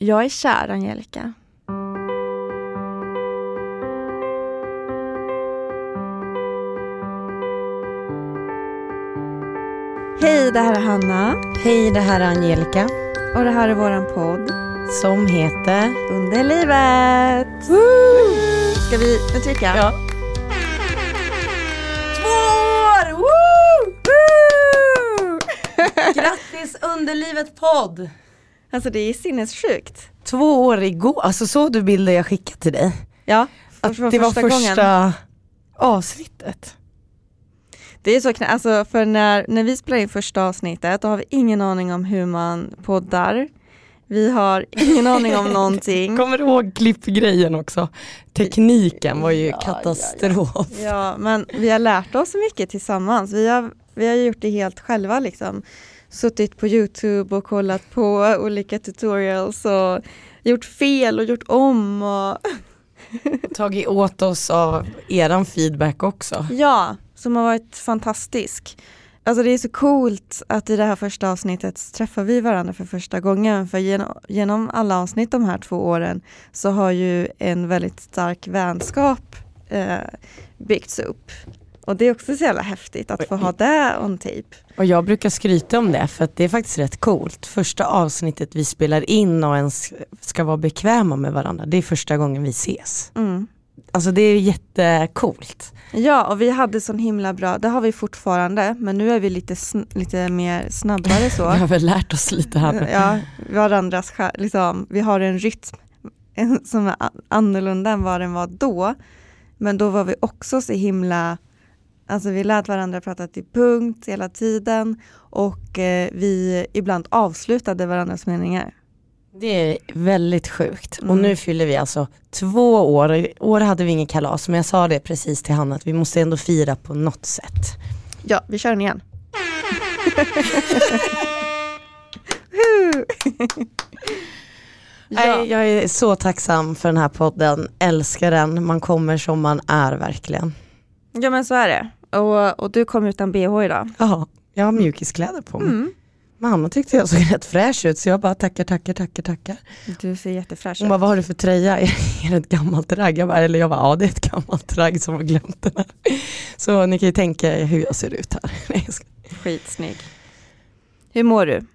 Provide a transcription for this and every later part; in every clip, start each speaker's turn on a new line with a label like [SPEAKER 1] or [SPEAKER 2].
[SPEAKER 1] Jag är kär, Angelica. Hej, det här är Hanna.
[SPEAKER 2] Hej, det här är Angelica.
[SPEAKER 1] Och det här är våran podd.
[SPEAKER 2] Som heter?
[SPEAKER 1] Under livet. Woo! Ska vi nu trycka?
[SPEAKER 2] Ja.
[SPEAKER 1] Två år! Woo! Woo!
[SPEAKER 2] Grattis Underlivet podd!
[SPEAKER 1] Alltså det är sinnessjukt.
[SPEAKER 2] Två år igår, alltså såg du bilder jag skickade till dig?
[SPEAKER 1] Ja,
[SPEAKER 2] Att det var
[SPEAKER 1] första
[SPEAKER 2] första
[SPEAKER 1] gången.
[SPEAKER 2] avsnittet.
[SPEAKER 1] Det är så knä, alltså för när, när vi spelar in första avsnittet då har vi ingen aning om hur man poddar. Vi har ingen aning om någonting.
[SPEAKER 2] Kommer du ihåg klippgrejen också? Tekniken var ju
[SPEAKER 1] Ja,
[SPEAKER 2] katastrof.
[SPEAKER 1] Ja, men vi har lärt oss mycket tillsammans. Vi har, vi har gjort det helt själva liksom. Suttit på Youtube och kollat på olika tutorials och gjort fel och gjort om och
[SPEAKER 2] Tagit åt oss av eran feedback också.
[SPEAKER 1] ja, som har varit fantastisk. Alltså det är så coolt att i det här första avsnittet träffar vi varandra för första gången. För genom, genom alla avsnitt de här två åren så har ju en väldigt stark vänskap eh, byggts upp. Och det är också så jävla häftigt att få ha det on tape.
[SPEAKER 2] Och jag brukar skryta om det för att det är faktiskt rätt coolt. Första avsnittet vi spelar in och ens ska vara bekväma med varandra, det är första gången vi ses.
[SPEAKER 1] Mm.
[SPEAKER 2] Alltså det är jättecoolt.
[SPEAKER 1] Ja, och vi hade sån himla bra, det har vi fortfarande, men nu är vi lite, lite mer snabbare så.
[SPEAKER 2] Vi har väl lärt oss lite här nu.
[SPEAKER 1] Ja, varandras, liksom, vi har en rytm som är annorlunda än vad den var då. Men då var vi också så himla, alltså vi lät varandra prata till punkt hela tiden och eh, vi ibland avslutade varandras meningar.
[SPEAKER 2] Det är väldigt sjukt. Och
[SPEAKER 1] Mm.
[SPEAKER 2] nu fyller vi alltså två år. I år hade vi inget kalas men jag sa det precis till Hanna att vi måste ändå fira på något sätt.
[SPEAKER 1] Ja, vi kör den igen. ja.
[SPEAKER 2] Jag är så tacksam för den här podden, älskar den, man kommer som man är verkligen.
[SPEAKER 1] ja, men så är det. Och, och du kom utan bh idag.
[SPEAKER 2] Ja, jag har mjukiskläder på mig.
[SPEAKER 1] Mm.
[SPEAKER 2] Mamma tyckte jag såg rätt fräsch ut så jag bara tackar, tackar, tackar, tackar.
[SPEAKER 1] Du ser jättefräsch
[SPEAKER 2] Hon
[SPEAKER 1] ut.
[SPEAKER 2] bara, vad har du för tröja? Är det ett gammalt ragg? Jag bara, eller jag bara, ja det är ett gammalt ragg som har glömt den här. Så ni kan ju tänka hur jag ser ut här.
[SPEAKER 1] Skitsnygg. Hur mår du?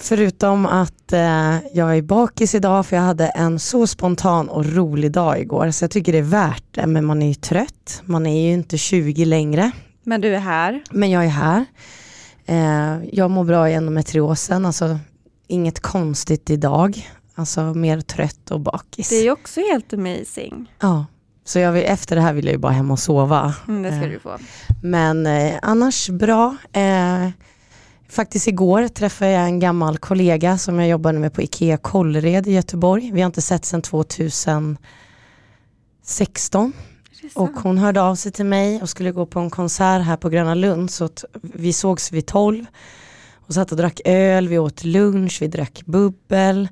[SPEAKER 2] Förutom att eh, jag är bakis idag för jag hade en så spontan och rolig dag igår så jag tycker det är värt det men man är ju trött, man är ju inte 20 längre
[SPEAKER 1] Men du är här.
[SPEAKER 2] men jag är här. Eh, jag mår bra i endometriosen, alltså inget konstigt idag, alltså mer trött och bakis.
[SPEAKER 1] Det är ju också helt amazing.
[SPEAKER 2] Ja, så jag vill, efter det här vill jag ju bara hem och sova.
[SPEAKER 1] Mm, det ska
[SPEAKER 2] Eh,
[SPEAKER 1] du få.
[SPEAKER 2] Men eh, annars bra. Faktiskt igår träffade jag en gammal kollega som jag jobbade med på Ikea Kållered i Göteborg. Vi har inte sett sedan 2016. Och hon hörde av sig till mig och skulle gå på en konsert här på Gröna Lund. Så vi sågs vid 12 och satt och drack öl, vi åt lunch, vi drack bubbel.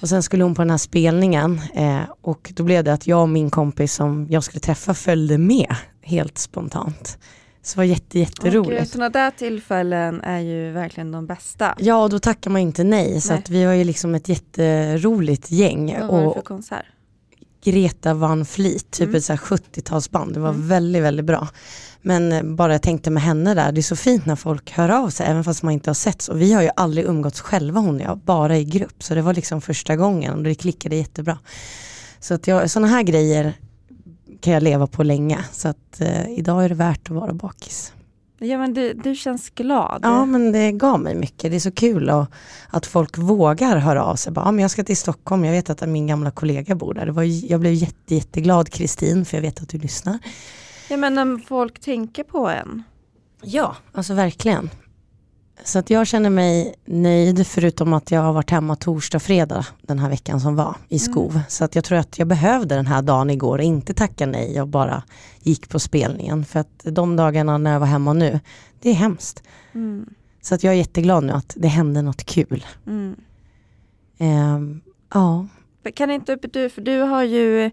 [SPEAKER 2] Och sen skulle hon på den här spelningen eh, och då blev det att jag och min kompis som jag skulle träffa följde med helt spontant. Så det var jätte, jätteroligt.
[SPEAKER 1] Sådana där tillfällen är ju verkligen de bästa.
[SPEAKER 2] Ja, och då tackar man inte nej. Så
[SPEAKER 1] Nej.
[SPEAKER 2] att vi var ju liksom ett jätteroligt gäng.
[SPEAKER 1] Vad var det
[SPEAKER 2] Och
[SPEAKER 1] för konsert?
[SPEAKER 2] Greta Van Fleet, typ
[SPEAKER 1] Mm.
[SPEAKER 2] ett så här 70-talsband. Det var
[SPEAKER 1] Mm.
[SPEAKER 2] väldigt, väldigt bra. Men eh, bara jag tänkte med henne där, det är så fint när folk hör av sig, även fast man inte har setts. Och vi har ju aldrig umgåtts själva hon och jag, bara i grupp. Så det var liksom första gången och det klickade jättebra. Så att jag, sådana här grejer kan jag leva på länge. Så att eh, idag är det värt att vara bakis.
[SPEAKER 1] Ja men du, du känns glad.
[SPEAKER 2] Ja men det gav mig mycket, det är så kul och, att folk vågar höra av sig. Bara, ja, men jag ska till Stockholm, jag vet att min gamla kollega bor där. Det var, jag blev jätte, jätteglad Kristin för jag vet att du lyssnar.
[SPEAKER 1] ja men när folk tänker på en.
[SPEAKER 2] Ja, alltså verkligen. Så att jag känner mig nöjd förutom att jag har varit hemma torsdag, fredag den här veckan som var i skov. Så att jag tror att jag behövde den här dagen igår och inte tacka nej och bara gick på spelningen. För att de dagarna när jag var hemma nu, det är hemskt.
[SPEAKER 1] Mm.
[SPEAKER 2] Så att jag är jätteglad nu att det hände något kul.
[SPEAKER 1] Mm.
[SPEAKER 2] Ehm, ja,
[SPEAKER 1] Kan inte du, för du har ju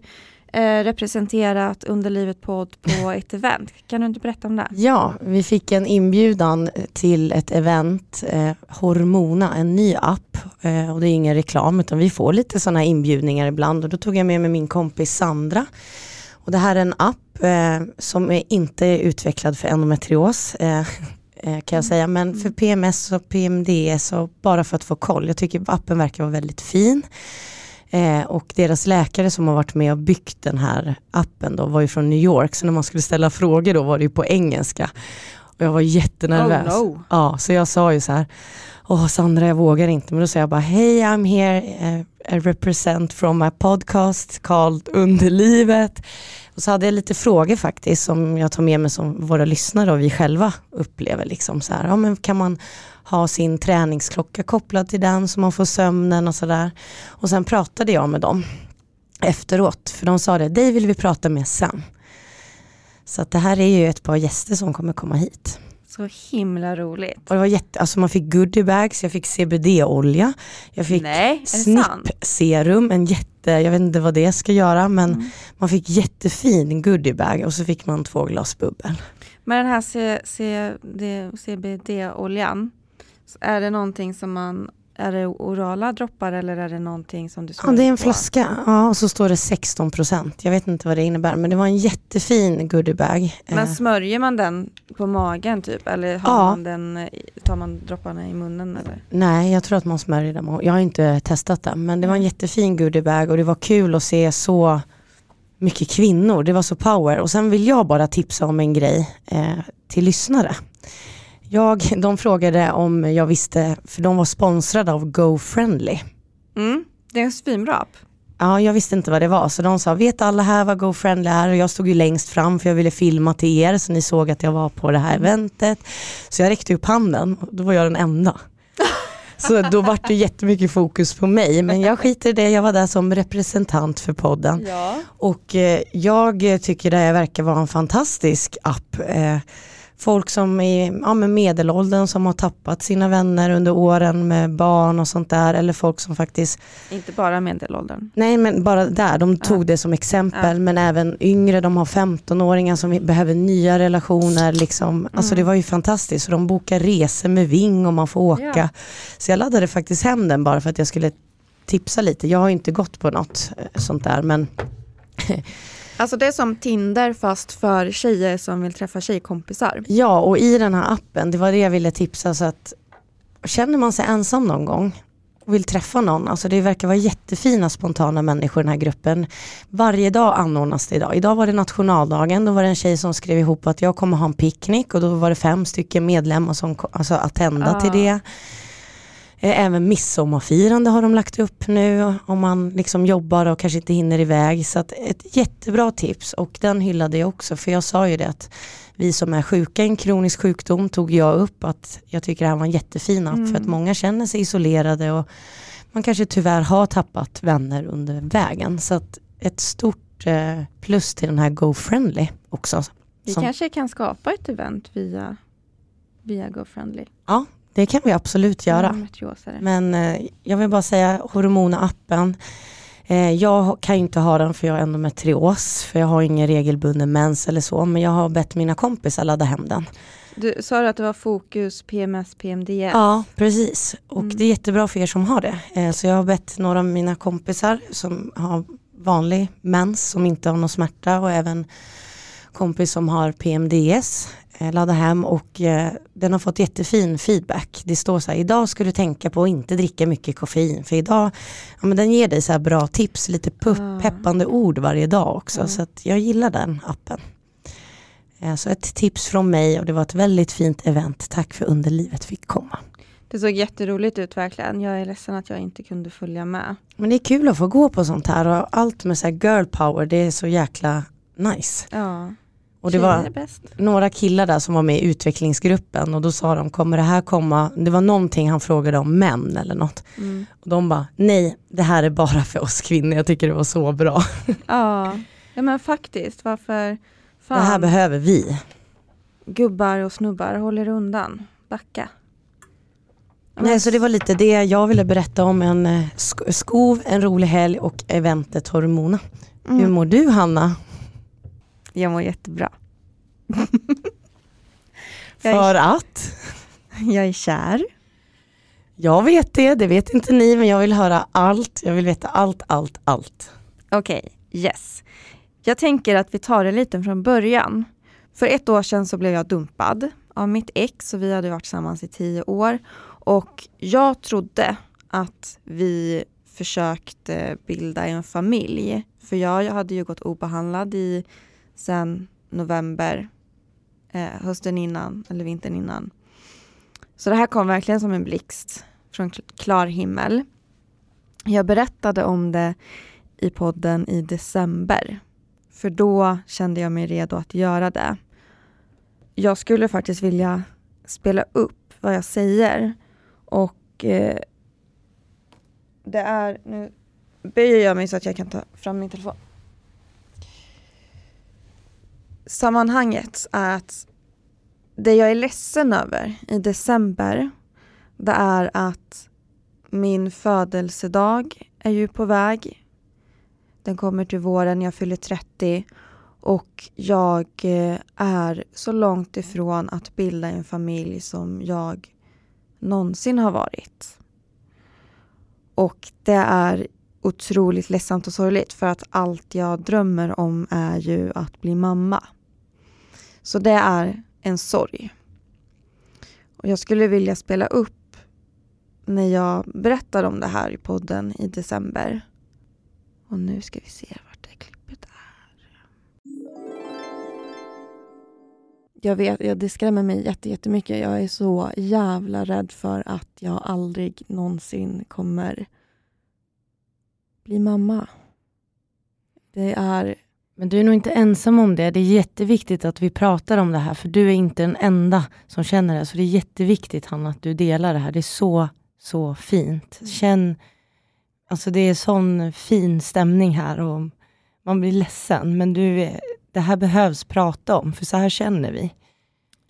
[SPEAKER 1] eh, representerat Underlivet podd på ett event. Kan du inte berätta om det?
[SPEAKER 2] Ja, vi fick en inbjudan till ett event, eh, Hormona, en ny app. Eh, och det är ingen reklam utan vi får lite sådana inbjudningar ibland och då tog jag med mig min kompis Sandra. Och det här är en app eh, som är inte är utvecklad för endometrios. Eh, eh, kan jag säga, men för PMS och PMDS och bara för att få koll. Jag tycker appen verkar vara väldigt fin. Eh, och deras läkare som har varit med och byggt den här appen då var ju från New York, så när man skulle ställa frågor då var det ju på engelska. Och jag var jättenervös.
[SPEAKER 1] Oh, no.
[SPEAKER 2] Ja, så jag sa ju så här, åh Sandra jag vågar inte, men då sa jag bara, hej I'm here, uh, I represent from my podcast called Underlivet. Och så hade jag lite frågor faktiskt som jag tar med mig som våra lyssnare och vi själva upplever. Liksom så här, ja, men kan man ha sin träningsklocka kopplad till den så man får sömnen och sådär. Och sen pratade jag med dem efteråt, för de sa det, dig vill vi prata med sen. Så att det här är ju ett par gäster som kommer komma hit.
[SPEAKER 1] Så himla roligt.
[SPEAKER 2] Och det var jätte, alltså man fick goodiebags, jag fick CBD-olja, jag fick? SNIP-serum, en jätte, jag vet inte vad det ska göra men
[SPEAKER 1] Mm.
[SPEAKER 2] man fick jättefin goodiebag och så fick man två glas bubbel.
[SPEAKER 1] Men den här CBD-oljan, så är det någonting som man, är det orala droppar eller är det någonting som du
[SPEAKER 2] Ja det är en
[SPEAKER 1] på?
[SPEAKER 2] flaska, ja och så står det 16%. Jag vet inte vad det innebär men det var en jättefin goodiebag.
[SPEAKER 1] Men
[SPEAKER 2] Eh,
[SPEAKER 1] smörjer man den på magen typ? Eller har
[SPEAKER 2] Ja.
[SPEAKER 1] man den, tar man dropparna i munnen eller?
[SPEAKER 2] Nej, jag tror att man smörjer dem. Jag har inte testat det, men det var en jättefin goodiebag och det var kul att se så mycket kvinnor. Det var så power. Och sen vill jag bara tipsa om en grej eh, till lyssnare. Jag, de frågade om jag visste, för de var sponsrade av GoFriendly.
[SPEAKER 1] Mm. Det är en svinbra app.
[SPEAKER 2] Ja, jag visste inte vad det var så de sa, vet alla här vad GoFriendly är? Och jag stod ju längst fram för jag ville filma till er så ni såg att jag var på det här eventet. Så jag räckte upp handen och då var jag den enda. Så då var det jättemycket fokus på mig men jag skiter i det, jag var där som representant för podden.
[SPEAKER 1] Ja.
[SPEAKER 2] Och eh, jag tycker det här verkar vara en fantastisk app. Eh, folk som är ja, med medelåldern som har tappat sina vänner under åren med barn och sånt där eller folk som faktiskt
[SPEAKER 1] Inte bara medelåldern.
[SPEAKER 2] Nej men bara där, de tog
[SPEAKER 1] Ja.
[SPEAKER 2] det som exempel
[SPEAKER 1] Ja.
[SPEAKER 2] men även yngre, de har 15-åringar som behöver nya relationer. Liksom. Alltså
[SPEAKER 1] Mm.
[SPEAKER 2] det var ju fantastiskt, så de bokar resor med Ving och man får åka.
[SPEAKER 1] Ja.
[SPEAKER 2] Så jag laddade faktiskt hem den bara för att jag skulle tipsa lite. Jag har inte gått på något eh, sånt där men
[SPEAKER 1] Alltså det är som Tinder fast för tjejer som vill träffa tjejkompisar.
[SPEAKER 2] ja och i den här appen, det var det jag ville tipsa så att känner man sig ensam någon gång och vill träffa någon, alltså det verkar vara jättefina spontana människor i den här gruppen. Varje dag anordnas det idag. Idag var det nationaldagen, då var det en tjej som skrev ihop att jag kommer ha en picknick och då var det fem stycken medlemmar som alltså attenda
[SPEAKER 1] Ah.
[SPEAKER 2] till det. Eh, Även midsommarfirande har de lagt upp nu om man liksom jobbar och kanske inte hinner iväg. Så ett jättebra tips och den hyllade jag också för jag sa ju det att vi som är sjuka i en kronisk sjukdom tog jag upp att jag tycker det här var en jättefin app
[SPEAKER 1] Mm.
[SPEAKER 2] för att många känner sig isolerade och man kanske tyvärr har tappat vänner under vägen. Så att ett stort eh, plus till den här GoFriendly också.
[SPEAKER 1] Vi
[SPEAKER 2] Som-
[SPEAKER 1] kanske kan skapa ett event via, via GoFriendly.
[SPEAKER 2] Det kan vi absolut göra. Men eh, jag vill bara säga Hormona-appen. Eh, jag kan ju inte ha den för jag har endometrios, för jag har ingen regelbunden mens eller så, men jag har bett mina kompisar ladda hem den.
[SPEAKER 1] Du sa du att det var fokus PMS, PMDS?
[SPEAKER 2] Ja, precis. Och
[SPEAKER 1] Mm.
[SPEAKER 2] det är jättebra för er som har det. Eh, så jag har bett några av mina kompisar som har vanlig mens, som inte har någon smärta och även kompis som har PMDS ladda hem och eh, den har fått jättefin feedback. Det står så här, idag ska du tänka på att inte dricka mycket koffein för idag, ja men den ger dig så här bra tips, lite pu-
[SPEAKER 1] Ah.
[SPEAKER 2] peppande ord varje dag också
[SPEAKER 1] Mm.
[SPEAKER 2] så jag gillar den appen. Eh, Så ett tips från mig och det var ett väldigt fint event. Tack för underlivet fick komma.
[SPEAKER 1] Det såg jätteroligt ut verkligen. Jag är ledsen att jag inte kunde följa med.
[SPEAKER 2] Men det är kul att få gå på sånt här och allt med så här girl power det är så jäkla nice.
[SPEAKER 1] Ja,
[SPEAKER 2] Och det var några killar där som var med i utvecklingsgruppen och då sa de kommer det här komma, det var någonting han frågade om män eller något.
[SPEAKER 1] Mm.
[SPEAKER 2] Och de bara nej det här är bara för oss kvinnor, jag tycker det var så bra.
[SPEAKER 1] Ja. ja, men faktiskt. Varför fan
[SPEAKER 2] Det här behöver vi.
[SPEAKER 1] gubbar och snubbar håller undan? Backa.
[SPEAKER 2] Nej, så det var lite det jag ville berätta om en eh, sk- skov, en rolig helg och eventet Hormona.
[SPEAKER 1] Mm.
[SPEAKER 2] Hur mår du Hanna?
[SPEAKER 1] Jag mår jättebra.
[SPEAKER 2] För att?
[SPEAKER 1] Jag är kär.
[SPEAKER 2] Jag vet det, det vet inte ni, men jag vill höra allt. Jag vill veta allt, allt, allt.
[SPEAKER 1] Okej, yes. Jag tänker att vi tar det lite från början. För ett år sedan så blev jag dumpad av mitt ex och vi hade varit tillsammans i tio år. Och jag trodde att vi försökte bilda en familj. För jag, jag hade ju gått obehandlad i sen november, eh, hösten innan eller vintern innan. Så det här kom verkligen som en blixt från klar himmel. Jag berättade om det i podden i december. För då kände jag mig redo att göra det. Jag skulle faktiskt vilja spela upp vad jag säger. Och eh, det är, nu böjer jag mig så att jag kan ta fram min telefon. Sammanhanget är att det jag är ledsen över i december det är att min födelsedag är ju på väg. Den kommer till våren, jag fyller 30 och jag eh, är så långt ifrån att bilda en familj som jag någonsin har varit. Och det är otroligt ledsamt och sorgligt för att allt jag drömmer om är ju att bli mamma. Så det är en sorg. Och jag skulle vilja spela upp när jag berättar om det här i podden i december. Och nu ska vi se vart det klippet är. Jag vet, ja, det skrämmer mig jätte- jättemycket. Jag är så jävla rädd för att jag aldrig någonsin kommer bli mamma. Det är
[SPEAKER 2] men du är nog inte ensam om det. Det är jätteviktigt att vi pratar om det här, för du är inte den enda som känner det. Så det är jätteviktigt, Hanna, att du delar det här. Det är så, så fint. Känn, alltså det är sån fin stämning här och man blir ledsen, men du, det här behövs prata om, för så här känner vi.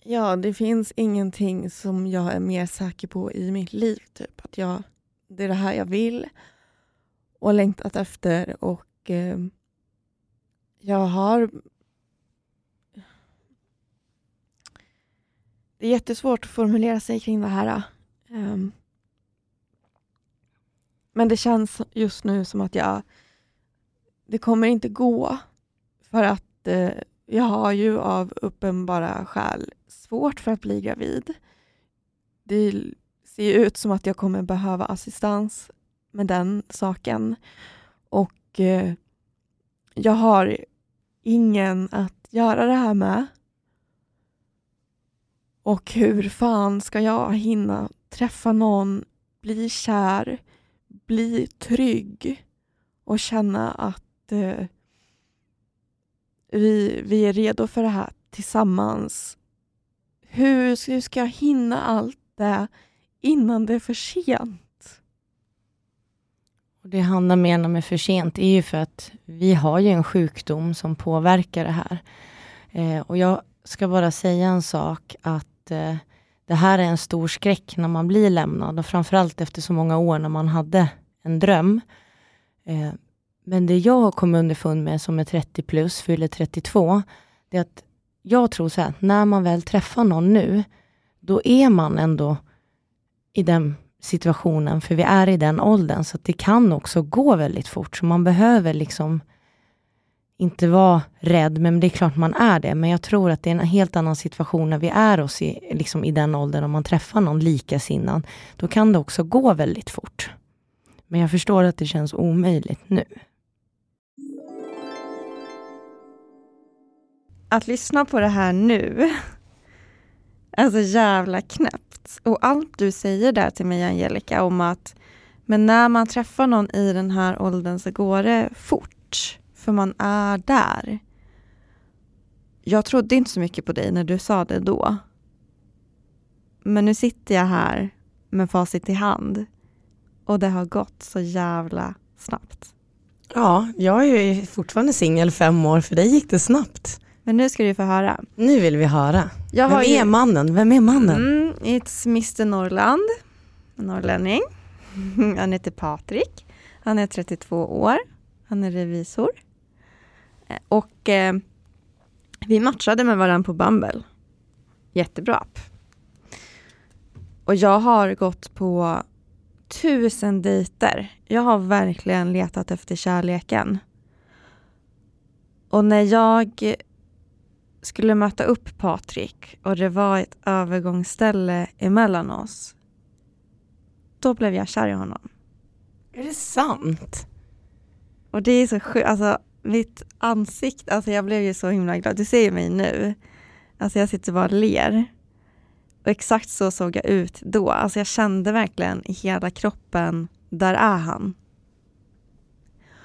[SPEAKER 1] Ja, det finns ingenting som jag är mer säker på i mitt liv. Typ. Att jag, det är det här jag vill och längtat efter. Och eh, jag har... Det är jättesvårt att formulera sig kring det här. Um, men det känns just nu som att jag... Det kommer inte gå. För att uh, jag har ju av uppenbara skäl svårt för att bli gravid. Det ser ut som att jag kommer behöva assistans med den saken. Och Uh, jag har ingen att göra det här med. Och hur fan ska jag hinna träffa någon, bli kär, bli trygg och känna att eh, vi, vi är redo för det här tillsammans. Hur, hur ska jag hinna allt det innan det är för sent?
[SPEAKER 2] Och det Hanna menar med för sent är ju för att vi har ju en sjukdom som påverkar det här. Eh, och jag ska bara säga en sak att eh, det här är en stor skräck när man blir lämnad och framförallt efter så många år när man hade en dröm. Eh, men det jag har kommit underfund med som är 30 plus, fyller 32, det är att jag tror så här, när man väl träffar någon nu, då är man ändå i den situationen, för vi är i den åldern, så att det kan också gå väldigt fort. Så man behöver liksom inte vara rädd, men det är klart man är det. Men jag tror att det är en helt annan situation när vi är oss i, liksom i den åldern, om man träffar någon likasinnad. Då kan det också gå väldigt fort. Men jag förstår att det känns omöjligt nu.
[SPEAKER 1] Att lyssna på det här nu, alltså jävla knäppt. Och allt du säger där till mig Angelica om att men när man träffar någon i den här åldern så går det fort, för man är där. Jag trodde inte så mycket på dig när du sa det då. Men nu sitter jag här med facit i hand och det har gått så jävla snabbt.
[SPEAKER 2] Ja, jag är ju fortfarande singel fem år, för dig gick det snabbt.
[SPEAKER 1] Men nu ska du få höra.
[SPEAKER 2] Nu vill vi höra.
[SPEAKER 1] Jag
[SPEAKER 2] Vem
[SPEAKER 1] har ju-
[SPEAKER 2] är mannen? Vem är mannen?
[SPEAKER 1] Mm, it's Mr Norrland, en norrlänning. Han heter Patrik. Han är 32 år. Han är revisor. Och eh, vi matchade med varandra på Bumble. Jättebra app. Och jag har gått på tusen dejter. Jag har verkligen letat efter kärleken. Och när jag skulle möta upp Patrik och det var ett övergångsställe emellan oss. Då blev jag kär i honom.
[SPEAKER 2] Är det sant?
[SPEAKER 1] Och det är så sjukt, alltså mitt ansikte, alltså jag blev ju så himla glad. Du ser ju mig nu. Alltså jag sitter bara och ler. Och exakt så såg jag ut då. Alltså jag kände verkligen i hela kroppen, där är han.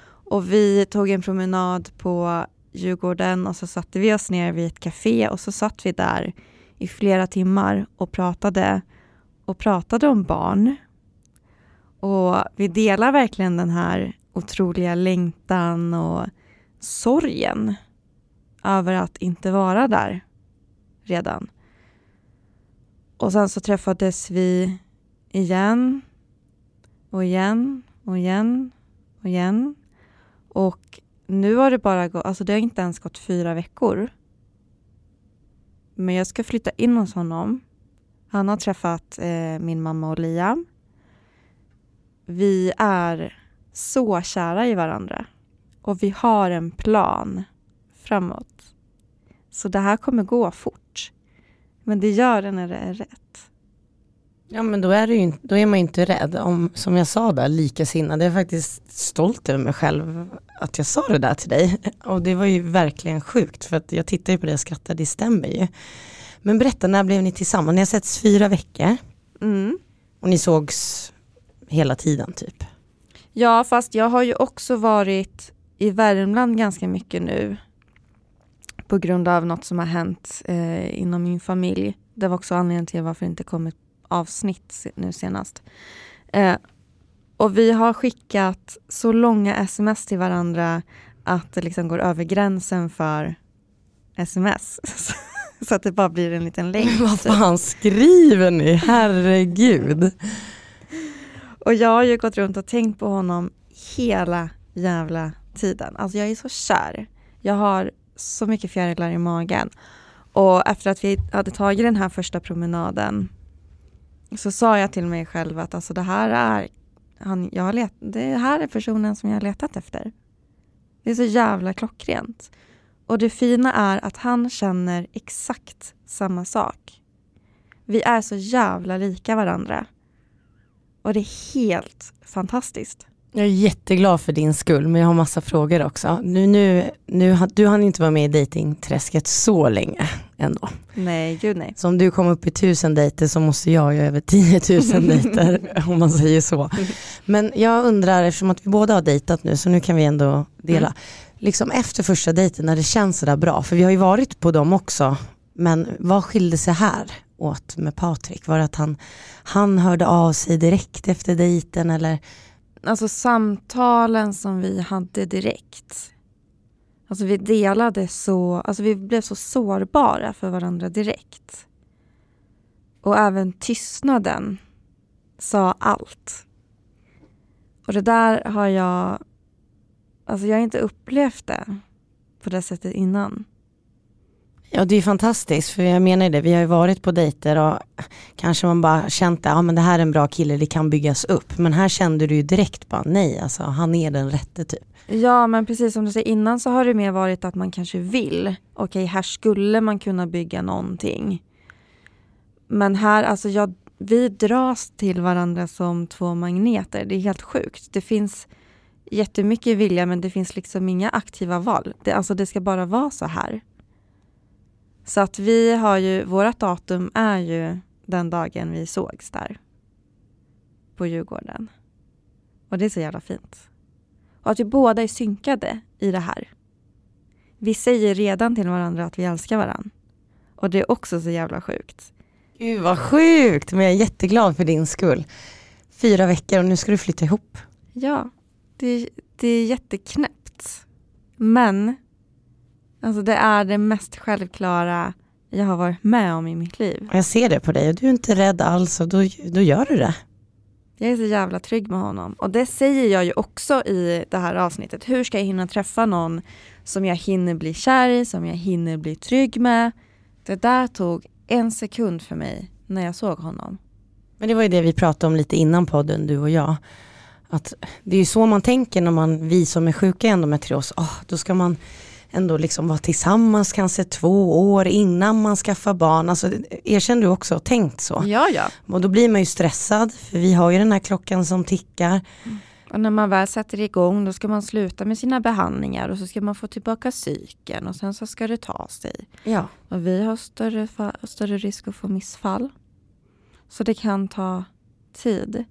[SPEAKER 1] Och vi tog en promenad på Djurgården och så satte vi oss ner vid ett café och så satt vi där i flera timmar och pratade och pratade om barn. Och vi delar verkligen den här otroliga längtan och sorgen över att inte vara där redan. Och sen så träffades vi igen och igen och igen och igen. Och nu har det bara gått, alltså det har inte ens gått fyra veckor. Men jag ska flytta in hos honom. Han har träffat eh, min mamma och Liam. Vi är så kära i varandra. Och vi har en plan framåt. Så det här kommer gå fort. Men det gör det när det är rätt.
[SPEAKER 2] Ja men då är, det ju, då är man ju inte rädd. Om, som jag sa där, likasinnade. Jag är faktiskt stolt över mig själv att jag sa det där till dig. Och det var ju verkligen sjukt för att jag tittade ju på det och skrattade, det stämmer ju. Men berätta, när blev ni tillsammans? Ni har setts fyra veckor.
[SPEAKER 1] Mm.
[SPEAKER 2] Och ni sågs hela tiden typ?
[SPEAKER 1] Ja, fast jag har ju också varit i Värmland ganska mycket nu på grund av något som har hänt eh, inom min familj. Det var också anledningen till varför det inte kom ett avsnitt nu senast. Eh, och vi har skickat så långa sms till varandra att det liksom går över gränsen för sms. så att det bara blir en liten länk.
[SPEAKER 2] Vad fan skriver ni? Herregud.
[SPEAKER 1] Och jag har ju gått runt och tänkt på honom hela jävla tiden. Alltså jag är så kär. Jag har så mycket fjärilar i magen. Och efter att vi hade tagit den här första promenaden så sa jag till mig själv att alltså det här är han, jag har let, det här är personen som jag har letat efter. Det är så jävla klockrent. Och det fina är att han känner exakt samma sak. Vi är så jävla lika varandra. Och det är helt fantastiskt.
[SPEAKER 2] Jag är jätteglad för din skull men jag har massa frågor också. Nu, nu, nu, du hann inte vara med i dejtingträsket så länge ändå.
[SPEAKER 1] Nej, gud nej.
[SPEAKER 2] Så om du kom upp i tusen dejter så måste jag göra över 10 000 dejter om man säger så. Men jag undrar, eftersom att vi båda har dejtat nu så nu kan vi ändå dela. Mm. Liksom efter första dejten när det känns sådär bra, för vi har ju varit på dem också. Men vad skilde sig här åt med Patrik? Var det att han, han hörde av sig direkt efter dejten eller
[SPEAKER 1] alltså samtalen som vi hade direkt. Alltså vi delade så, alltså vi blev så sårbara för varandra direkt. Och även tystnaden sa allt. Och det där har jag, alltså jag har inte upplevt det på det sättet innan.
[SPEAKER 2] Ja det är fantastiskt för jag menar det, vi har ju varit på dejter och kanske man bara känt att ja, men det här är en bra kille, det kan byggas upp. Men här kände du ju direkt bara nej, alltså han är den rätte typ.
[SPEAKER 1] Ja men precis som du säger innan så har det mer varit att man kanske vill. Okej här skulle man kunna bygga någonting. Men här, alltså jag, vi dras till varandra som två magneter. Det är helt sjukt. Det finns jättemycket vilja men det finns liksom inga aktiva val. Det, alltså det ska bara vara så här. Så att vi har ju, vårt datum är ju den dagen vi sågs där. På Djurgården. Och det är så jävla fint. Och att vi båda är synkade i det här. Vi säger redan till varandra att vi älskar varandra. Och det är också så jävla sjukt.
[SPEAKER 2] Gud vad sjukt, men jag är jätteglad för din skull. Fyra veckor och nu ska du flytta ihop.
[SPEAKER 1] Ja, det, det är jätteknäppt. Men Alltså det är det mest självklara jag har varit med om i mitt liv.
[SPEAKER 2] Jag ser det på dig och du är inte rädd alls och då, då gör du det.
[SPEAKER 1] Jag är så jävla trygg med honom. Och det säger jag ju också i det här avsnittet. Hur ska jag hinna träffa någon som jag hinner bli kär i, som jag hinner bli trygg med? Det där tog en sekund för mig när jag såg honom.
[SPEAKER 2] Men det var ju det vi pratade om lite innan podden, du och jag. Att det är ju så man tänker när man, vi som är sjuka i endometrios, oh, då ska man ändå liksom vara tillsammans kanske två år innan man skaffar barn. Alltså, erkänn du också tänkt så?
[SPEAKER 1] Ja, ja.
[SPEAKER 2] Och då blir man ju stressad, för vi har ju den här klockan som tickar.
[SPEAKER 1] Och när man väl sätter igång då ska man sluta med sina behandlingar och så ska man få tillbaka cykeln och sen så ska det ta sig.
[SPEAKER 2] Ja.
[SPEAKER 1] Och vi har större, större risk att få missfall. Så det kan ta tid.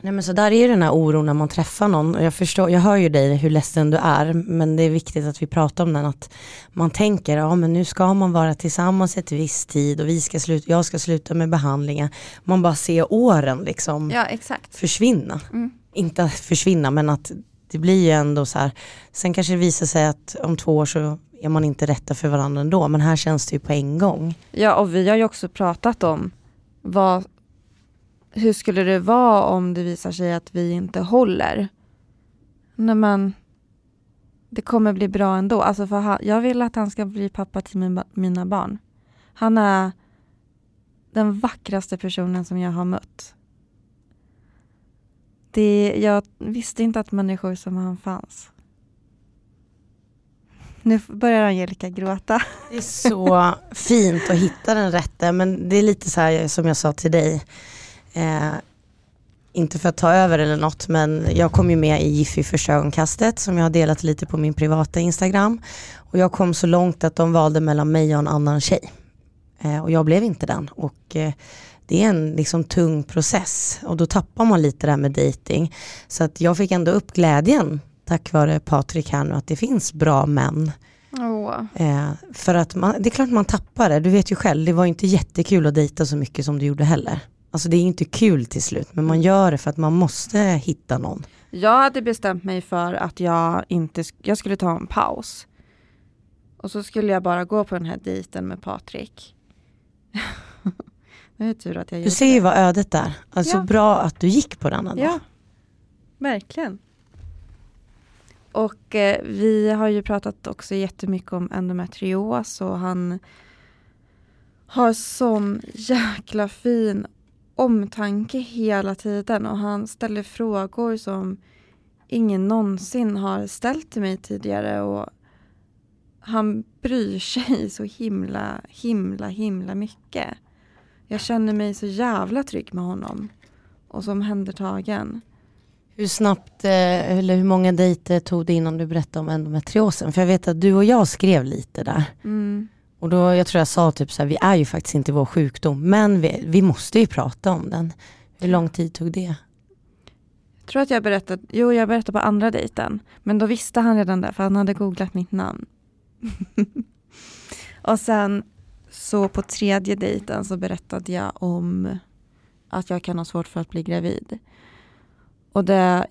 [SPEAKER 2] Nej men så där är den här oron när man träffar någon. Och jag, förstår, jag hör ju dig hur ledsen du är, men det är viktigt att vi pratar om den. Att man tänker, ja men nu ska man vara tillsammans ett visst tid och vi ska sluta, jag ska sluta med behandlingen. Man bara ser åren liksom
[SPEAKER 1] ja,
[SPEAKER 2] försvinna. Mm. Inte försvinna men att det blir ju ändå så här. Sen kanske det visar sig att om två år så är man inte rätta för varandra ändå. Men här känns det ju på en gång.
[SPEAKER 1] Ja och vi har ju också pratat om vad hur skulle det vara om det visar sig att vi inte håller? Nej men, det kommer bli bra ändå. Alltså för han, jag vill att han ska bli pappa till min, mina barn. Han är den vackraste personen som jag har mött. Det, jag visste inte att människor som han fanns. Nu börjar Angelica gråta.
[SPEAKER 2] Det är så fint att hitta den rätte men det är lite så här som jag sa till dig Eh, inte för att ta över eller något, men jag kom ju med i Jiffy ögonkastet som jag har delat lite på min privata Instagram. Och jag kom så långt att de valde mellan mig och en annan tjej. Eh, och jag blev inte den. Och eh, det är en liksom tung process och då tappar man lite det här med dating. Så att jag fick ändå upp glädjen tack vare Patrik här nu att det finns bra män.
[SPEAKER 1] Oh.
[SPEAKER 2] Eh, för att man, det är klart man tappar det, du vet ju själv, det var inte jättekul att dejta så mycket som du gjorde heller. Alltså det är inte kul till slut, men man gör det för att man måste hitta någon.
[SPEAKER 1] Jag hade bestämt mig för att jag inte jag skulle ta en paus. Och så skulle jag bara gå på den här dejten med Patrik. det är tur att jag
[SPEAKER 2] Du ser ju vad ödet är. Alltså ja. bra att du gick på den ändå.
[SPEAKER 1] Ja, verkligen. Och eh, vi har ju pratat också jättemycket om endometrios och han har sån jäkla fin omtanke hela tiden och han ställer frågor som ingen någonsin har ställt till mig tidigare och han bryr sig så himla, himla, himla mycket. Jag känner mig så jävla trygg med honom och så omhändertagen.
[SPEAKER 2] Hur snabbt, eh, eller hur många dejter tog det innan du berättade om endometriosen? För jag vet att du och jag skrev lite där.
[SPEAKER 1] Mm.
[SPEAKER 2] Och då, jag tror jag sa typ så här, vi är ju faktiskt inte vår sjukdom, men vi, vi måste ju prata om den. Hur lång tid tog det?
[SPEAKER 1] Jag tror att jag berättade, jo jag berättade på andra dejten. Men då visste han redan det, för han hade googlat mitt namn. och sen så på tredje dejten så berättade jag om att jag kan ha svårt för att bli gravid. Och det,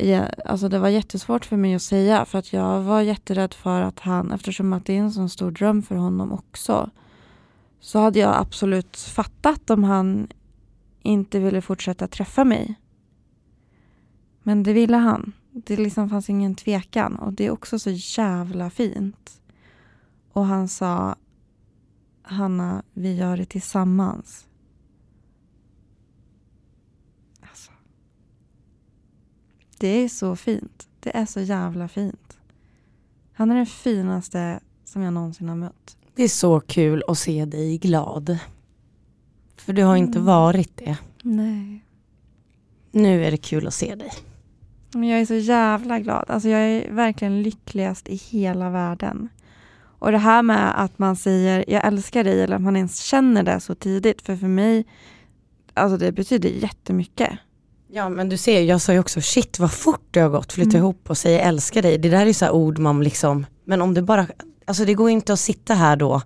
[SPEAKER 1] alltså det var jättesvårt för mig att säga för att jag var jätterädd för att han, eftersom att det är en sån stor dröm för honom också, så hade jag absolut fattat om han inte ville fortsätta träffa mig. Men det ville han. Det liksom fanns ingen tvekan och det är också så jävla fint. Och han sa Hanna, vi gör det tillsammans. Det är så fint. Det är så jävla fint. Han är den finaste som jag någonsin har mött.
[SPEAKER 2] Det är så kul att se dig glad. För du har mm. inte varit det.
[SPEAKER 1] Nej.
[SPEAKER 2] Nu är det kul att se dig.
[SPEAKER 1] Men jag är så jävla glad. Alltså jag är verkligen lyckligast i hela världen. Och det här med att man säger jag älskar dig eller att man ens känner det så tidigt. För för mig, alltså det betyder jättemycket.
[SPEAKER 2] Ja men du ser, jag sa ju också shit vad fort det har gått, flytta mm. ihop och säga älskar dig. Det där är så ord man liksom, men om det bara, alltså det går inte att sitta här då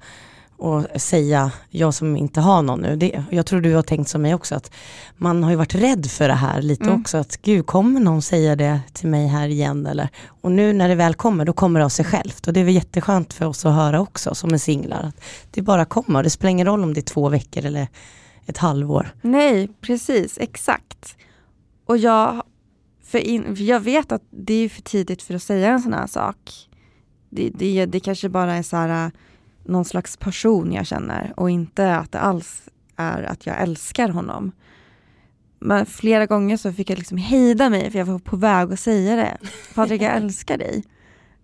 [SPEAKER 2] och säga, jag som inte har någon nu, det, jag tror du har tänkt som mig också, att man har ju varit rädd för det här lite mm. också, att gud kommer någon säga det till mig här igen eller, och nu när det väl kommer, då kommer det av sig självt och det är väl jätteskönt för oss att höra också som en singlar, att det bara kommer, det spelar ingen roll om det är två veckor eller ett halvår.
[SPEAKER 1] Nej, precis, exakt. Och jag, för, in, för jag vet att det är för tidigt för att säga en sån här sak. Det, det, det kanske bara är så här, någon slags passion jag känner och inte att det alls är att jag älskar honom. Men flera gånger så fick jag liksom hejda mig för jag var på väg att säga det. Patrik jag älskar dig.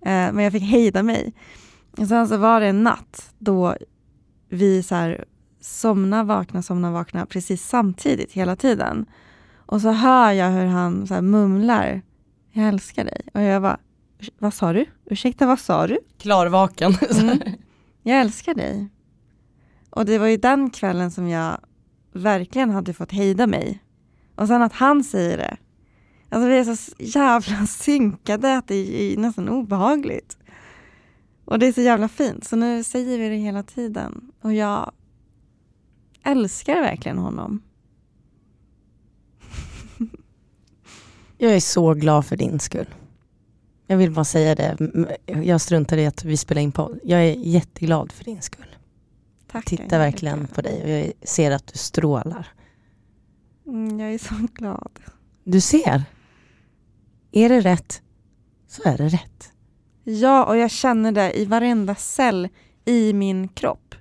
[SPEAKER 1] Eh, men jag fick hejda mig. Och sen så var det en natt då vi så här somna, vakna, somna, vakna precis samtidigt hela tiden. Och så hör jag hur han så mumlar, jag älskar dig. Och jag bara, vad sa du? Ursäkta, vad sa du?
[SPEAKER 2] Klarvaken.
[SPEAKER 1] Mm. Jag älskar dig. Och det var ju den kvällen som jag verkligen hade fått hejda mig. Och sen att han säger det. Alltså vi är så jävla synkade att det är nästan obehagligt. Och det är så jävla fint, så nu säger vi det hela tiden. Och jag älskar verkligen honom.
[SPEAKER 2] Jag är så glad för din skull. Jag vill bara säga det. Jag struntar i att vi spelar in podd. Jag är jätteglad för din skull.
[SPEAKER 1] Tack.
[SPEAKER 2] Tittar verkligen på dig och jag ser att du strålar.
[SPEAKER 1] Mm, jag är så glad.
[SPEAKER 2] Du ser. Är det rätt så är det rätt.
[SPEAKER 1] Ja, och jag känner det i varenda cell i min kropp.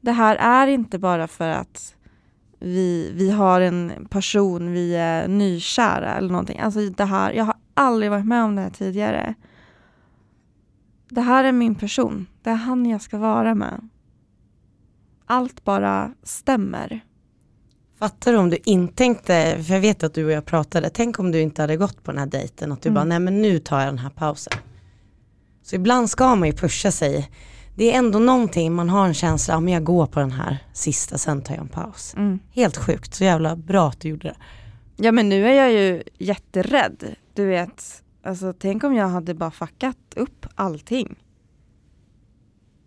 [SPEAKER 1] Det här är inte bara för att vi, vi har en person, vi är nykära eller någonting. Alltså det här, jag har aldrig varit med om det här tidigare. Det här är min person. Det är han jag ska vara med. Allt bara stämmer.
[SPEAKER 2] Fattar du om du inte tänkte, för jag vet att du och jag pratade, tänk om du inte hade gått på den här dejten, att du mm. bara, nej men nu tar jag den här pausen. Så ibland ska man ju pusha sig. Det är ändå någonting, man har en känsla, om jag går på den här sista, sen tar jag en paus. Mm. Helt sjukt, så jävla bra att du gjorde det.
[SPEAKER 1] Ja men nu är jag ju jätterädd. Du vet, alltså tänk om jag hade bara fuckat upp allting.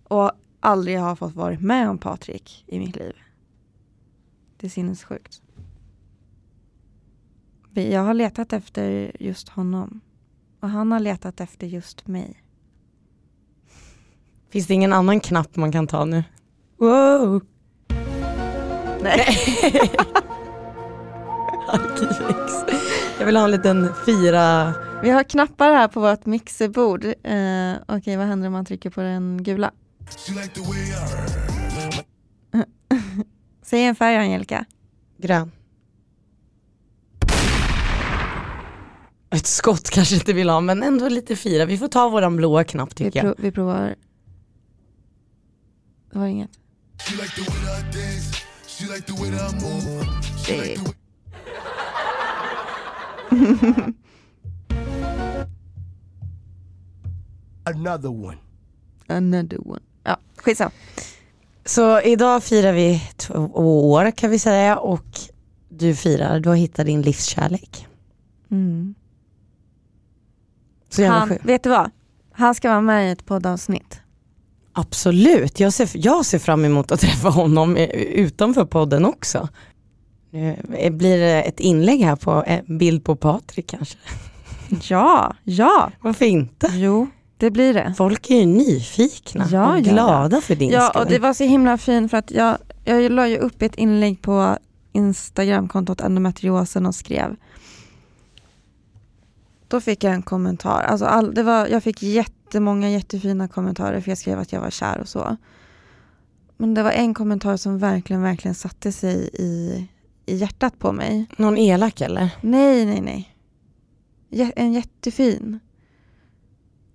[SPEAKER 1] Och aldrig har fått vara med om Patrik i mitt liv. Det är sinnessjukt. Jag har letat efter just honom. Och han har letat efter just mig.
[SPEAKER 2] Finns det ingen annan knapp man kan ta nu? Wow!
[SPEAKER 1] Nej.
[SPEAKER 2] Jag vill ha en liten fyra...
[SPEAKER 1] Vi har knappar här på vårt mixerbord. Eh, Okej, okay, vad händer om man trycker på den gula? Säg en färg Angelica.
[SPEAKER 2] Grön. Ett skott kanske inte vill ha men ändå lite fyra. Vi får ta våran blåa knapp tycker
[SPEAKER 1] vi
[SPEAKER 2] jag.
[SPEAKER 1] vi provar. Det var inget. Det...
[SPEAKER 3] Another one.
[SPEAKER 1] Another one. Ja, skitsamma.
[SPEAKER 2] Så idag firar vi två år kan vi säga och du firar, du har hittat din livskärlek.
[SPEAKER 1] Mm. Så Han, vet du vad? Han ska vara med i ett poddavsnitt.
[SPEAKER 2] Absolut, jag ser, jag ser fram emot att träffa honom utanför podden också. Nu blir det ett inlägg här på en bild på Patrik kanske?
[SPEAKER 1] Ja, ja.
[SPEAKER 2] Varför inte?
[SPEAKER 1] Jo, det blir det.
[SPEAKER 2] Folk är ju nyfikna ja, och glada ja. för din
[SPEAKER 1] Ja,
[SPEAKER 2] skull.
[SPEAKER 1] och det var så himla fint för att jag, jag la ju upp ett inlägg på Instagramkontot endometriosen och skrev då fick jag en kommentar. Alltså all, det var, jag fick jättemånga jättefina kommentarer för jag skrev att jag var kär och så. Men det var en kommentar som verkligen, verkligen satte sig i, i hjärtat på mig.
[SPEAKER 2] Någon elak eller?
[SPEAKER 1] Nej, nej, nej. En jättefin.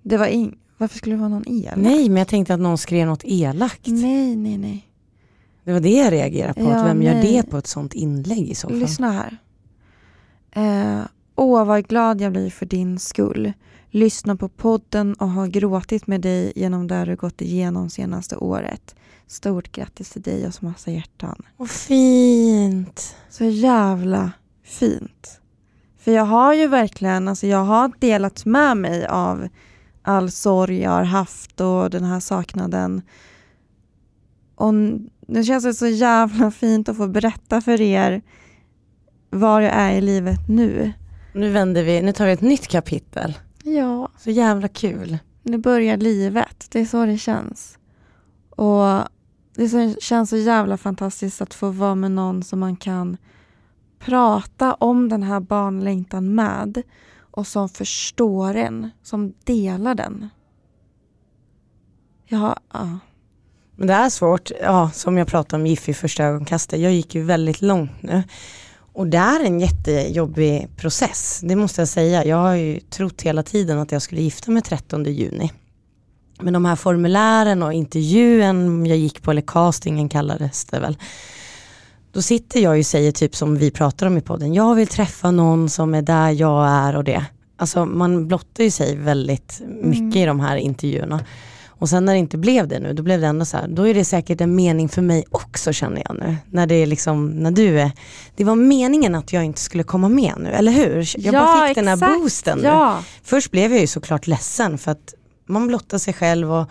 [SPEAKER 1] Det var ing Varför skulle det vara någon elak?
[SPEAKER 2] Nej, men jag tänkte att någon skrev något elakt.
[SPEAKER 1] Nej, nej, nej.
[SPEAKER 2] Det var det jag reagerade på. Ja, vem nej. gör det på ett sånt inlägg i så fall?
[SPEAKER 1] Lyssna här. Eh, Åh, vad glad jag blir för din skull. Lyssna på podden och har gråtit med dig genom det du gått igenom senaste året. Stort grattis till dig och så massa hjärtan.
[SPEAKER 2] Vad fint.
[SPEAKER 1] Så jävla fint. För jag har ju verkligen, alltså jag har delat med mig av all sorg jag har haft och den här saknaden. Och nu känns det så jävla fint att få berätta för er var jag är i livet nu.
[SPEAKER 2] Nu vänder vi, nu tar vi ett nytt kapitel.
[SPEAKER 1] Ja.
[SPEAKER 2] Så jävla kul.
[SPEAKER 1] Nu börjar livet, det är så det känns. Och det känns så jävla fantastiskt att få vara med någon som man kan prata om den här barnlängtan med och som förstår en, som delar den. Ja, ja.
[SPEAKER 2] Men det är svårt, ja, som jag pratade om Giffy första ögonkastet, jag gick ju väldigt långt nu. Och det är en jättejobbig process, det måste jag säga. Jag har ju trott hela tiden att jag skulle gifta mig 13 juni. Men de här formulären och intervjun jag gick på, eller castingen kallades det väl. Då sitter jag och säger typ som vi pratar om i podden, jag vill träffa någon som är där jag är och det. Alltså man blottar ju sig väldigt mycket
[SPEAKER 1] Mm.
[SPEAKER 2] i de här intervjuerna. Och sen när det inte blev det nu, då blev det ändå så här, då är det säkert en mening för mig också känner jag nu. När det är liksom, när du är, det var meningen att jag inte skulle komma med nu, eller hur? Jag
[SPEAKER 1] Ja,
[SPEAKER 2] bara fick den här
[SPEAKER 1] exakt.
[SPEAKER 2] boosten nu.
[SPEAKER 1] Ja,
[SPEAKER 2] Först blev jag ju såklart ledsen för att man blottar sig själv och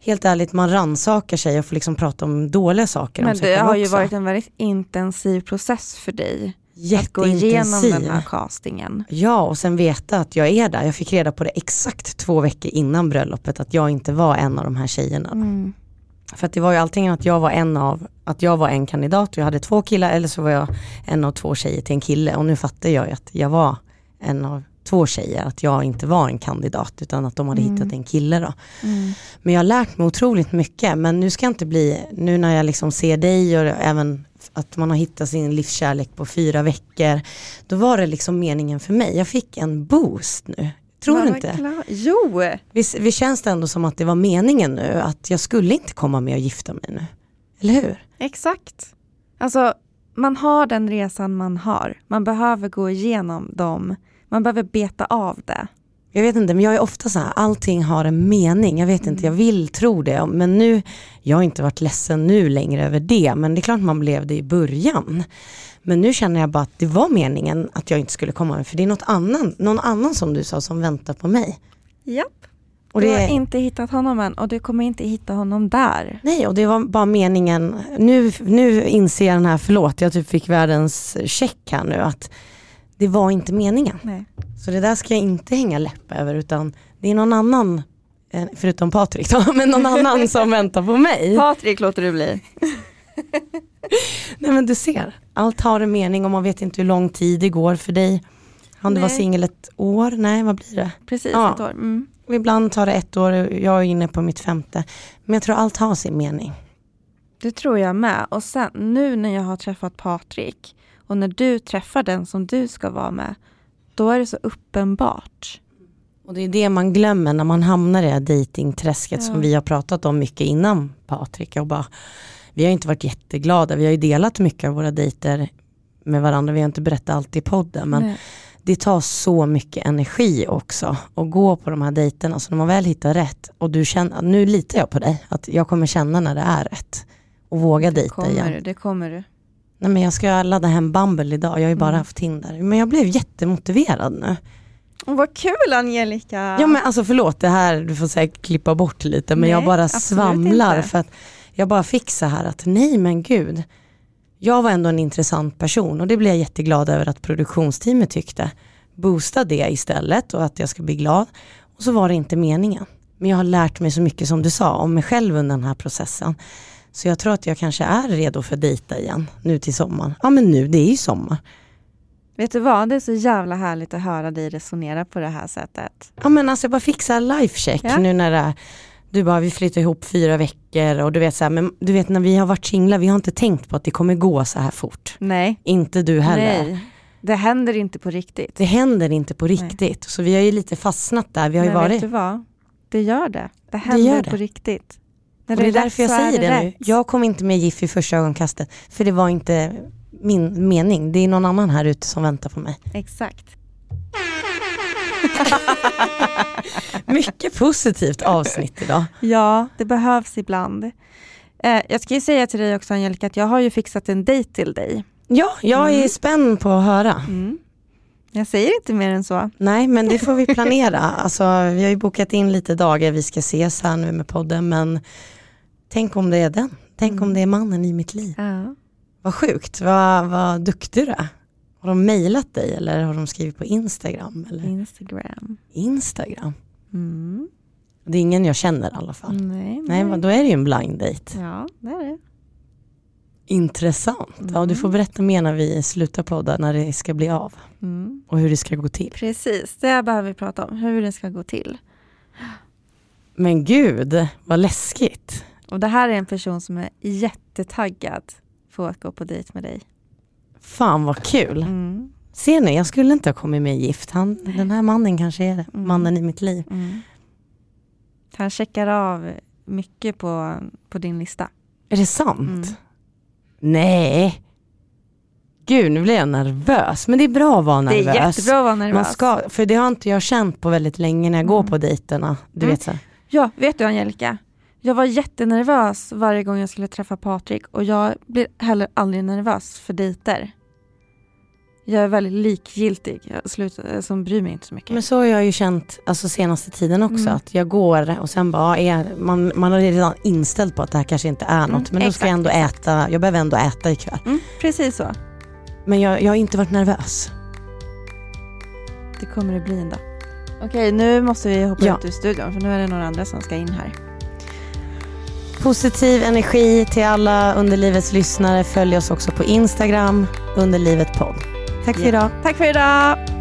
[SPEAKER 2] helt ärligt man rannsakar sig och får liksom prata om dåliga saker
[SPEAKER 1] men det har ju
[SPEAKER 2] också.
[SPEAKER 1] varit en väldigt intensiv process för dig. Att gå igenom den här castingen.
[SPEAKER 2] Ja och sen veta att jag är där. Jag fick reda på det exakt två veckor innan bröllopet att jag inte var en av de här tjejerna.
[SPEAKER 1] Mm.
[SPEAKER 2] För att det var ju antingen att jag var en av, att jag var en kandidat och jag hade två killar eller så var jag en av två tjejer till en kille och nu fattar jag ju att jag var en av två tjejer, att jag inte var en kandidat utan att de hade
[SPEAKER 1] Mm.
[SPEAKER 2] hittat en kille då.
[SPEAKER 1] Mm.
[SPEAKER 2] Men jag har lärt mig otroligt mycket men nu ska jag inte bli, nu när jag liksom ser dig och även att man har hittat sin livskärlek på fyra veckor, då var det liksom meningen för mig. Jag fick en boost nu. Tror du inte?
[SPEAKER 1] glad- Jo,
[SPEAKER 2] Visst, visst känns det ändå som att det var meningen nu, att jag skulle inte komma med och gifta mig nu? Eller hur?
[SPEAKER 1] exakt. Alltså, man har den resan man har. Man behöver gå igenom dem. Man behöver beta av det.
[SPEAKER 2] Jag vet inte, men jag är ofta så här, allting har en mening. Jag vet inte, jag vill tro det. Men nu, jag har inte varit ledsen nu längre över det, men det är klart man blev det i början. Men nu känner jag bara att det var meningen att jag inte skulle komma för det är något annan, någon annan som du sa som väntar på mig.
[SPEAKER 1] Japp.
[SPEAKER 2] Och
[SPEAKER 1] du
[SPEAKER 2] det,
[SPEAKER 1] har inte hittat honom än och du kommer inte hitta honom där.
[SPEAKER 2] nej, och det var bara meningen, nu, nu inser jag den här, förlåt, jag typ fick världens check här nu, att det var inte meningen.
[SPEAKER 1] Nej.
[SPEAKER 2] Så det där ska jag inte hänga läpp över utan det är någon annan, eh, förutom Patrik då, men någon annan som väntar på mig.
[SPEAKER 1] Patrik låter du bli.
[SPEAKER 2] Nej men du ser, allt har en mening och man vet inte hur lång tid det går för dig. Han du
[SPEAKER 1] Nej.
[SPEAKER 2] singel ett år? Nej vad blir det?
[SPEAKER 1] Precis
[SPEAKER 2] Ja.
[SPEAKER 1] ett år. Mm.
[SPEAKER 2] Och ibland tar det ett år, jag är inne på mitt femte. Men jag tror allt har sin mening.
[SPEAKER 1] Det tror jag med. Och sen nu när jag har träffat Patrik och när du träffar den som du ska vara med, då är det så uppenbart.
[SPEAKER 2] Och det är det man glömmer när man hamnar i det här dejtingträsket
[SPEAKER 1] Ja.
[SPEAKER 2] som vi har pratat om mycket innan Patrik. Och bara, vi har inte varit jätteglada, vi har ju delat mycket av våra dejter med varandra, vi har inte berättat allt i podden men
[SPEAKER 1] Nej.
[SPEAKER 2] det tar så mycket energi också att gå på de här dejterna. Så när man väl hittar rätt och du känner, nu litar jag på dig, att jag kommer känna när det är rätt och våga
[SPEAKER 1] Det
[SPEAKER 2] dejta
[SPEAKER 1] kommer
[SPEAKER 2] igen.
[SPEAKER 1] du, det kommer du.
[SPEAKER 2] Nej men jag ska ladda hem Bumble idag, jag har ju bara
[SPEAKER 1] Mm.
[SPEAKER 2] haft Tinder. Men jag blev jättemotiverad nu.
[SPEAKER 1] Vad kul Angelica!
[SPEAKER 2] Ja men alltså förlåt det här, du får säkert klippa bort lite men
[SPEAKER 1] Nej,
[SPEAKER 2] jag bara svamlar
[SPEAKER 1] inte.
[SPEAKER 2] för att jag bara fick så här att nej men gud. Jag var ändå en intressant person och det blev jag jätteglad över att produktionsteamet tyckte. Boosta det istället och att jag ska bli glad. Och så var det inte meningen. Men jag har lärt mig så mycket som du sa om mig själv under den här processen. Så jag tror att jag kanske är redo för att dejta igen nu till sommaren. Ja men nu, det är ju sommar.
[SPEAKER 1] Vet du vad, det är så jävla härligt att höra dig resonera på det här sättet.
[SPEAKER 2] Ja men alltså jag bara fixa lifecheck
[SPEAKER 1] Ja.
[SPEAKER 2] nu när det är, du bara vi flyttar ihop fyra veckor och du vet så här, men du vet när vi har varit singlar, vi har inte tänkt på att det kommer gå så här fort.
[SPEAKER 1] Nej,
[SPEAKER 2] Inte du heller.
[SPEAKER 1] nej. Det händer inte på riktigt.
[SPEAKER 2] Det händer inte på riktigt. Så vi har ju lite fastnat där, vi har ju
[SPEAKER 1] Men vet
[SPEAKER 2] varit.
[SPEAKER 1] du vad? Det gör det. Det händer
[SPEAKER 2] gör det.
[SPEAKER 1] på riktigt. När
[SPEAKER 2] Och det är därför jag säger det, nu.
[SPEAKER 1] rätt.
[SPEAKER 2] Jag kom inte med GIF i första ögonkastet. För det var inte min mening. Det är någon annan här ute som väntar på mig.
[SPEAKER 1] Exakt.
[SPEAKER 2] Mycket positivt avsnitt idag.
[SPEAKER 1] Ja, det behövs ibland. Eh, jag ska ju säga till dig också Angelica att jag har ju fixat en dejt till dig.
[SPEAKER 2] Ja, jag är
[SPEAKER 1] Mm.
[SPEAKER 2] spänd på att höra.
[SPEAKER 1] Mm. Jag säger inte mer än så.
[SPEAKER 2] Nej men det får vi planera. Alltså, vi har ju bokat in lite dagar vi ska ses här nu med podden men tänk om det är den. Tänk
[SPEAKER 1] Mm.
[SPEAKER 2] om det är mannen i mitt liv.
[SPEAKER 1] Ja.
[SPEAKER 2] Vad sjukt, vad, vad duktig du är. Har de mejlat dig eller har de skrivit på Instagram? Eller?
[SPEAKER 1] Instagram.
[SPEAKER 2] Instagram?
[SPEAKER 1] Mm.
[SPEAKER 2] Det är ingen jag känner i alla fall.
[SPEAKER 1] Nej,
[SPEAKER 2] Nej, vad- då är det ju en blind date.
[SPEAKER 1] Ja, det är det.
[SPEAKER 2] Intressant. Ja, du får berätta mer när vi slutar podda, när det ska bli av
[SPEAKER 1] Mm.
[SPEAKER 2] och hur det ska gå till.
[SPEAKER 1] Precis, det behöver vi prata om, hur det ska gå till.
[SPEAKER 2] Men gud, vad läskigt.
[SPEAKER 1] Och det här är en person som är jättetaggad på att gå på dejt med dig.
[SPEAKER 2] Fan vad kul.
[SPEAKER 1] Mm.
[SPEAKER 2] Ser ni, jag skulle inte ha kommit med Gift. Han, den här mannen kanske är.
[SPEAKER 1] Mm.
[SPEAKER 2] Mannen i mitt liv.
[SPEAKER 1] Mm. Han checkar av mycket på, på din lista.
[SPEAKER 2] Är det sant?
[SPEAKER 1] Mm.
[SPEAKER 2] Nej. Gud, nu blir jag nervös. Men det är bra att vara nervös.
[SPEAKER 1] Det är jättebra att vara nervös.
[SPEAKER 2] Man ska, för det har inte jag känt på väldigt länge när jag går
[SPEAKER 1] Mm.
[SPEAKER 2] på dejterna. Du
[SPEAKER 1] Mm.
[SPEAKER 2] vet så.
[SPEAKER 1] Ja, vet du Angelica? Jag var jättenervös varje gång jag skulle träffa Patrik och jag blir heller aldrig nervös för dejter. Jag är väldigt likgiltig, jag slut, som bryr mig inte så mycket.
[SPEAKER 2] Men så har jag ju känt alltså, senaste tiden också.
[SPEAKER 1] Mm.
[SPEAKER 2] Att jag går och sen bara, är, man, man har redan inställt på att det här kanske inte är något.
[SPEAKER 1] Mm,
[SPEAKER 2] men då ska jag ändå
[SPEAKER 1] exakt,
[SPEAKER 2] äta, jag behöver ändå äta ikväll.
[SPEAKER 1] mm, precis så.
[SPEAKER 2] Men jag, jag har inte varit nervös.
[SPEAKER 1] Det kommer det bli en dag. Okej, nu måste vi hoppa
[SPEAKER 2] Ja.
[SPEAKER 1] ut ur studion för nu är det några andra som ska in här.
[SPEAKER 2] Positiv energi till alla Underlivets lyssnare. Följ oss också på Instagram, Underlivet podd. Tack för idag.
[SPEAKER 1] Tack för idag!